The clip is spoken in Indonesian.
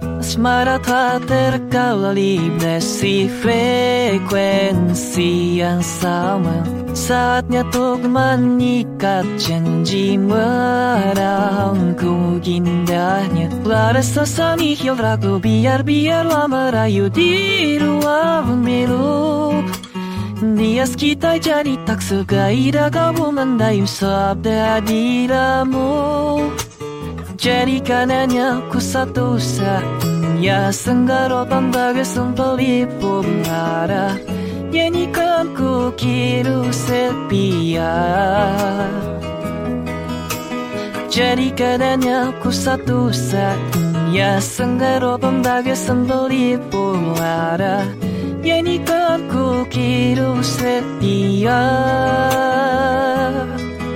Asmara telah terkalibasi frekuensi yang sama. Saatnya untuk mengikat janji merangkul indahnya. Laras sesani hil ragu biar-biarlah merayu di ruang milu Dia kita jadi tak segairah kamu mendayu sabda diramu Jadikan hanya ku satu satunya Senggarotan bagai sempelipu arah Nyanyikan ku kiru setia Jadikan hanya ku satu satunya Senggarotan bagai sempelipu arah Nyanyikan ku kiru setia